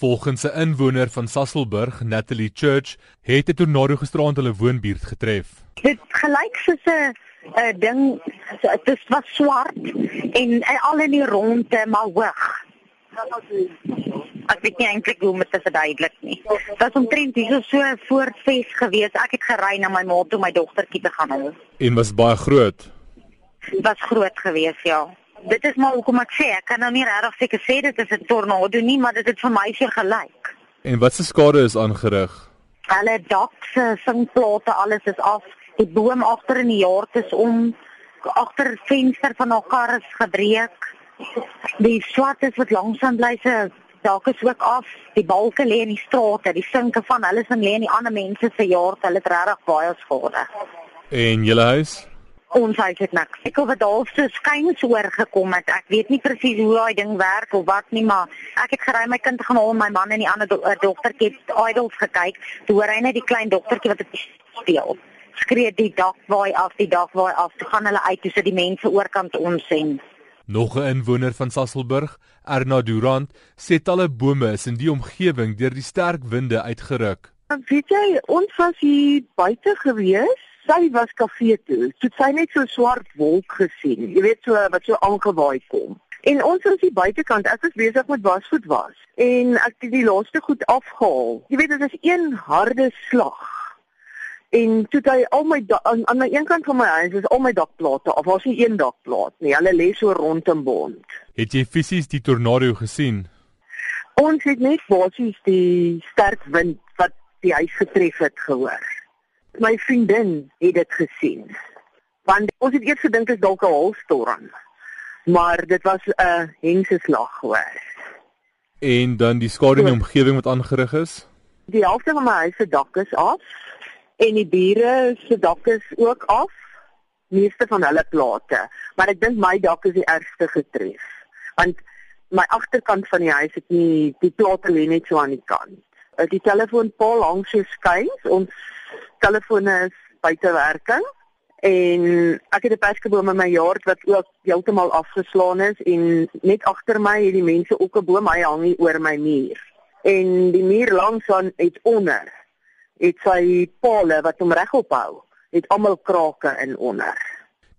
Volgens 'n inwoner van Sasolburg, Natalie Church, het 'n tornado gisteraand hulle woonbuurt getref. Dit gelyk soos 'n 'n ding, dit was swart en, en al in die ronde maar hoog. Ek weet nie eintlik hoe om dit te verduidelik nie. Dit was omtrent hier so voor fees gewees. Ek het gery na my ma toe my dogtertjie te gaan haal. En was baie groot. Dit was groot gewees, ja. Dit is maar hoekom ek sê ek kan nou nie regtig seker sê dit is 'n tornado nie, maar dit het vir my seker gelyk. En wat se skade is aangerig? Hulle dak se singplate, alles is af. Die boom agter in die jaard is om agter venster van haar kar is gebreek. Die swart is wat langsaan bly se dak is ook af. Die balke lê in die strate, die sinke van hulle sing lê in die ander mense se jaard. Hulle het regtig baie skade. En julle huis? Ons huis het niks. Ek het dalk so skuins oorgekom het. Ek weet nie presies hoe daai ding werk of wat nie, maar ek het gery my kind gaan haal my man en die ander do dogtertjie het idols gekyk. Toe hoor hy net die klein dogtertjie wat dit speel. Skree die dak waai af, die dak waai af. Toe gaan hulle uit, toe sit die mense oorkant ons sien. Nog 'n inwoner van Sasselburg, Erna Durant, sê talle bome is in die omgewing deur die sterk winde uitgeruk. Weet jy, ons was hier buite gewees sy was kafee toe. Toe sy net so swart wolk gesien. Jy weet so wat so aangewaai kom. En ons was die buitekant. Ek was besig met wasgoed was en ek het die laaste goed afgehaal. Jy weet dit is een harde slag. En toe hy al my aan, aan my een kant van my huis is al my dakplate of was nie een dakplaat nie. Hulle lê so rondom bond. Het jy fisies die tornado gesien? Ons het net basies die sterk wind wat die huis getref het gehoor my vriendin het dit gesien. Want ons het eers gedink dit is dalk 'n holstorm. Maar dit was 'n hengseslag hoor. En dan die skade in die omgewing wat aangerig is? Die helfte van my huis se dak is af en die bure se dak is ook af. Meeste van hulle plate, maar ek dink my dak is die ergste getref. Want my agterkant van die huis het nie die plate lê net so aan die kant. Die telefoonpaal hang so skuins. Ons telefone is buite werking en ek het 'n perskeboom in my yard wat ook heeltemal afgeslaan is en net agter my het die mense ook 'n boom hy hang hier oor my muur. En die muur langs aan het onder het sy pale wat hom regop hou, het almal krake in onder.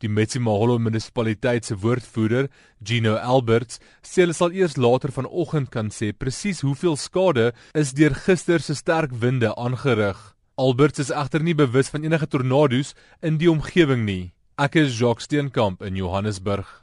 Die Metsimaholo munisipaliteit se woordvoerder, Gino Alberts, sê hulle sal eers later vanoggend kan sê presies hoeveel skade is deur gister se sterk winde aangerig. Alberts is egter nie bewus van enige tornado's in die omgewing nie. Ek is Jacques Steenkamp in Johannesburg.